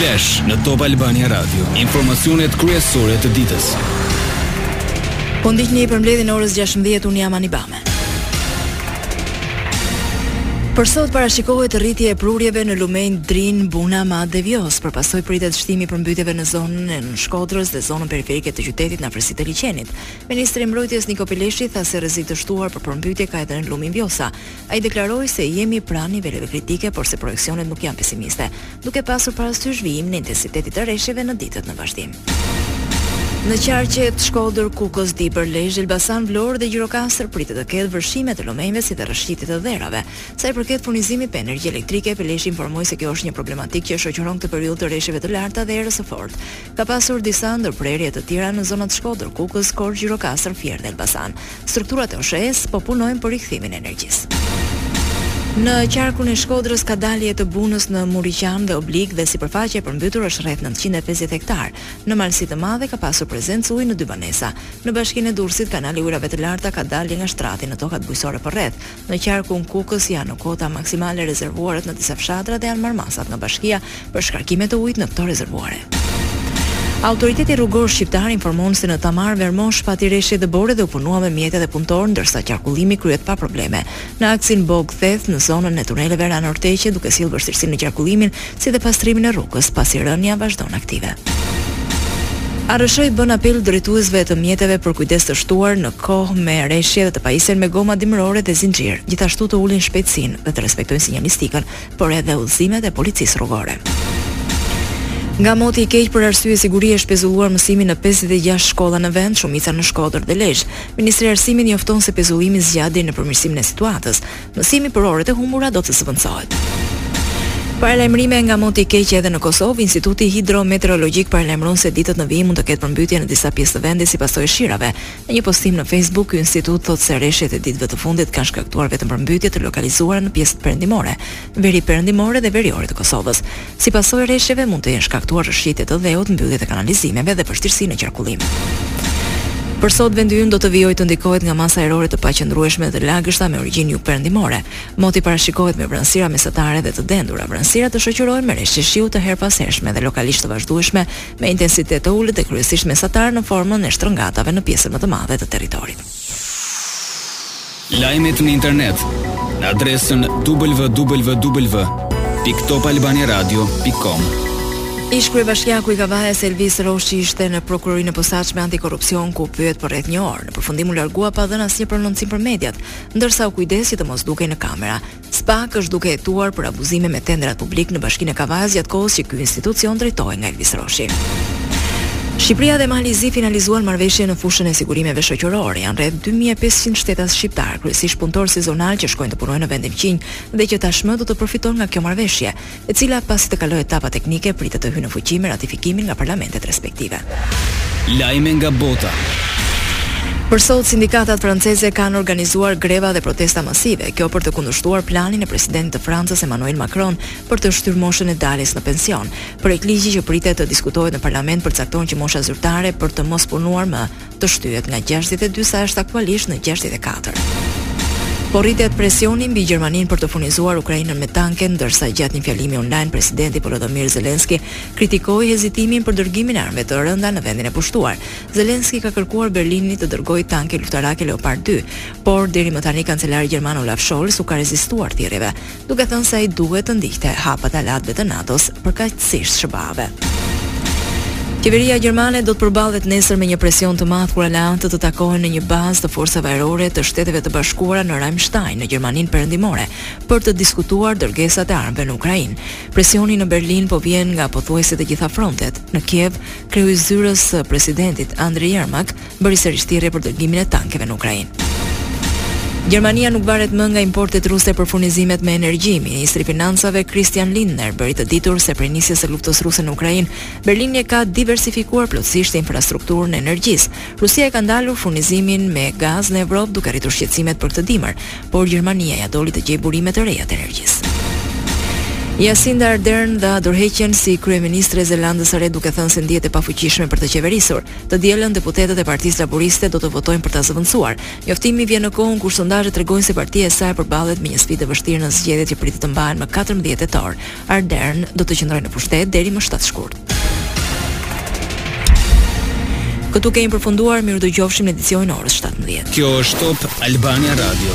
Flash në Top Albania Radio, informacionet kryesore të ditës. Po ndiqni përmbledhjen e orës 16 unë jam Ani Bame. Për sot parashikohet rritje e prurjeve në lumenjtë Drin, Buna, Mat dhe Vjosë, për pasojë pritet shtimi i përmbytjeve në zonën e Nënshkodrës dhe zonën periferike të qytetit në afërsi të liqenit. Ministri i Mbrojtjes Niko Peleshi tha se rrezik të shtuar për përmbytje ka edhe në lumin Vjosa. Ai deklaroi se jemi pranë niveleve kritike, por se projeksionet nuk janë pesimiste, duke pasur parasysh vijimin e intensitetit të reshjeve në ditët në vazhdim. Në qarqet Shkodër, Kukës, Dibër, Lezhë, Elbasan, Vlorë dhe Gjirokastër pritet të ketë vërshime të lumenjve si dhe rrëshqitje të dherave. Sa i përket furnizimit me energji elektrike, Peleshi informoi se kjo është një problematikë që shoqëron këtë periudhë të reshjeve të larta dhe erës së fortë. Ka pasur disa ndërprerje të tjera në zonat Shkodër, Kukës, Korçë, Gjirokastër, Fier dhe Elbasan. Strukturat e OSHEE-së po punojnë për rikthimin e energjisë. Në qarkun e Shkodrës ka dalje të Bunës në Muriqan dhe Oblikë dhe sipërfaqja e përmbytur është rreth nëntëqind e pesëdhjetë hektarë. Në Malësi të Madhe ka pasur prezencë uji në dy banesa. Në bashkinë e Durrësit kanali i ujërave të larta ka dalje nga shtrati në tokat bujqësore përreth, Në qarkun Kukës janë në kuota maksimale rezervuaret në disa fshatra dhe janë marrë masat nga bashkia për shkarkime të ujit në këto rezervuare. Autoriteti rrugor shqiptar informon se në Tamarë-Vermosh pati reshje dëbore dhe u punua me mjete dhe punëtorë, ndërsa qarkullimi kryhet pa probleme. Në aksin Bogë-Theth, në zonën e tuneleve ranë orteqe, duke sjellë vështirësi në qarkullimin, si dhe pastrimin e rrugës, pasi rënia vazhdon aktive. ARSH-i bën apel drejtuesve të mjeteve për kujdes të shtuar në kohë me reshje dhe të pajisen me goma dimërore dhe zinxhirë, gjithashtu të ulin shpejtësinë dhe të respektojnë sinjalistikën, por edhe udhëzimet e policisë rrugore. Nga moti i keq për arsye sigurie është pezulluar mësimi në 56 shkolla në vend, shumica në Shkodër dhe Lezhë. Ministria e Arsimit njofton se pezullimi zgjat deri në përmirësimin e situatës. Mësimi për orët e humbura do të zëvendësohet. Paralajmërime nga moti i keq edhe në Kosovë, Instituti Hidrometeorologjik paralajmëron se ditët në vijim mund të ketë përmbytje në disa pjesë të vendit si pasojë e shirave. Në një postim në Facebook, ky institut thotë se reshjet e ditëve të fundit kanë shkaktuar vetëm përmbytje të lokalizuara në pjesët perëndimore, veriperëndimore dhe veriore të Kosovës. Si pasojë e reshjeve mund të jenë shkaktuar rrëshqitje të dheut, mbyllje të kanalizimeve dhe vështirësi në qarkullim. Për sot, vendi ynë do të vijojë të ndikohet nga masa ajrore të paqëndrueshme dhe të lagështa me origjinë jugperëndimore. Moti parashikohet me vranësira mesatare dhe të dendura. Vranësirat do shoqërohen me reshje shiu të herëpashershme dhe lokalisht të vazhdueshme me intensitet të ulët dhe kryesisht mesatar në formën e shtrëngatave në pjesën më të madhe të territorit. Lajmet në internet në adresën www.topalbaniaradio.com. Ish-kryebashkiaku i Kavajës Elvis Rroshi ishte në Prokurorinë e Posaçme Antikorrupsion ku u pyet për rreth një orë. Në përfundim u largua pa dhënë asnjë prononcim për mediat, ndërsa u kujdes që të mos dukej në kamera. Spak është duke hetuar për abuzime me tenderat publikë në Bashkinë e Kavajës gjatë kohës që ky institucion drejtohej nga Elvis Roshi. Shqipëria dhe Mali i Zi finalizuan marrëveshje në fushën e sigurimeve shoqërore. Janë rreth 2500 shtetas shqiptarë, kryesisht punëtorë sezonalë që shkojnë të punojnë në vendin fqinj dhe që tashmë do të përfitojnë nga kjo marrëveshje. e cila pasi të kalojë etapa teknike pritet të hyjë në fuqi me ratifikimin nga parlamentet respektive. Lajme nga bota. Për sot, sindikatat franceze kanë organizuar greva dhe protesta masive, kjo për të kundërshtuar planin e presidentit të Francës Emmanuel Macron për të shtyrë moshën e daljes në pension. Projektligji që pritet të diskutohet në parlament përcakton që mosha zyrtare për të mos punuar më të shtyhet nga gjashtëdhjetë e dy sa është aktualisht në gjashtëdhjetë e katër. Po rritet presioni mbi Gjermaninë për të furnizuar Ukrainën me tanke, ndërsa gjatë një fjalimi online presidenti Volodymyr Zelensky kritikoi hezitimin për dërgimin e armëve të rënda në vendin e pushtuar. Zelensky i ka kërkuar Berlinit të dërgojë tanke luftarake Leopard 2, por deri më tani kancelari gjerman Olaf Scholz u ka rezistuar thirrjeve. duke thënë se ai duhet të ndiqte hapat e aleatëve të NATO-s, përkaqësisht SHBA-ve. Qeveria gjermane do të përballet nesër me një presion të madh kur aleatët të takohen në një bazë të forcave ajrore të Shteteve të Bashkuara në Ramstein, në Gjermaninë Perëndimore, për të diskutuar dërgesat e armëve në Ukrainë. Presioni në Berlin po vjen nga pothuajse të gjitha frontet. Në Kiev, kreu i zyrës së presidentit, Andriy Yermak, bëri sërish thirrje për dërgimin e tankeve në Ukrainë. Gjermania nuk varet më nga importet ruse për furnizimet me energji. Ministri i Financave Christian Lindner bëri të ditur se prej nisjes së luftës ruse në Ukrainë, Berlini e ka diversifikuar plotësisht infrastrukturën e energjisë. Rusia e ka ndalur furnizimin me gaz në Evropë duke rritur shqetësimet për këtë dimër, por Gjermania ia doli të gjejë burime të reja të energjisë. Jacinda Ardern dha dorëheqjen si kryeministre e Zelandës së Re duke thënë se ndihet e pafuqishme për të qeverisur. Të dielën deputetët e Partisë Laburiste do të votojnë për ta zëvendësuar. Njoftimi vjen në kohën kur sondazhet tregojnë se partia e saj përballet me një sfidë të vështirë në zgjedhjet që pritet të mbahen më katërmbëdhjetë tetor. Ardern do të qëndrojë në pushtet deri më shtatë shkurt. Këtu kemi përfunduar, mirudëgjofshim në edicionin e orës shtatëmbëdhjetë. Kjo është Top Albania Radio.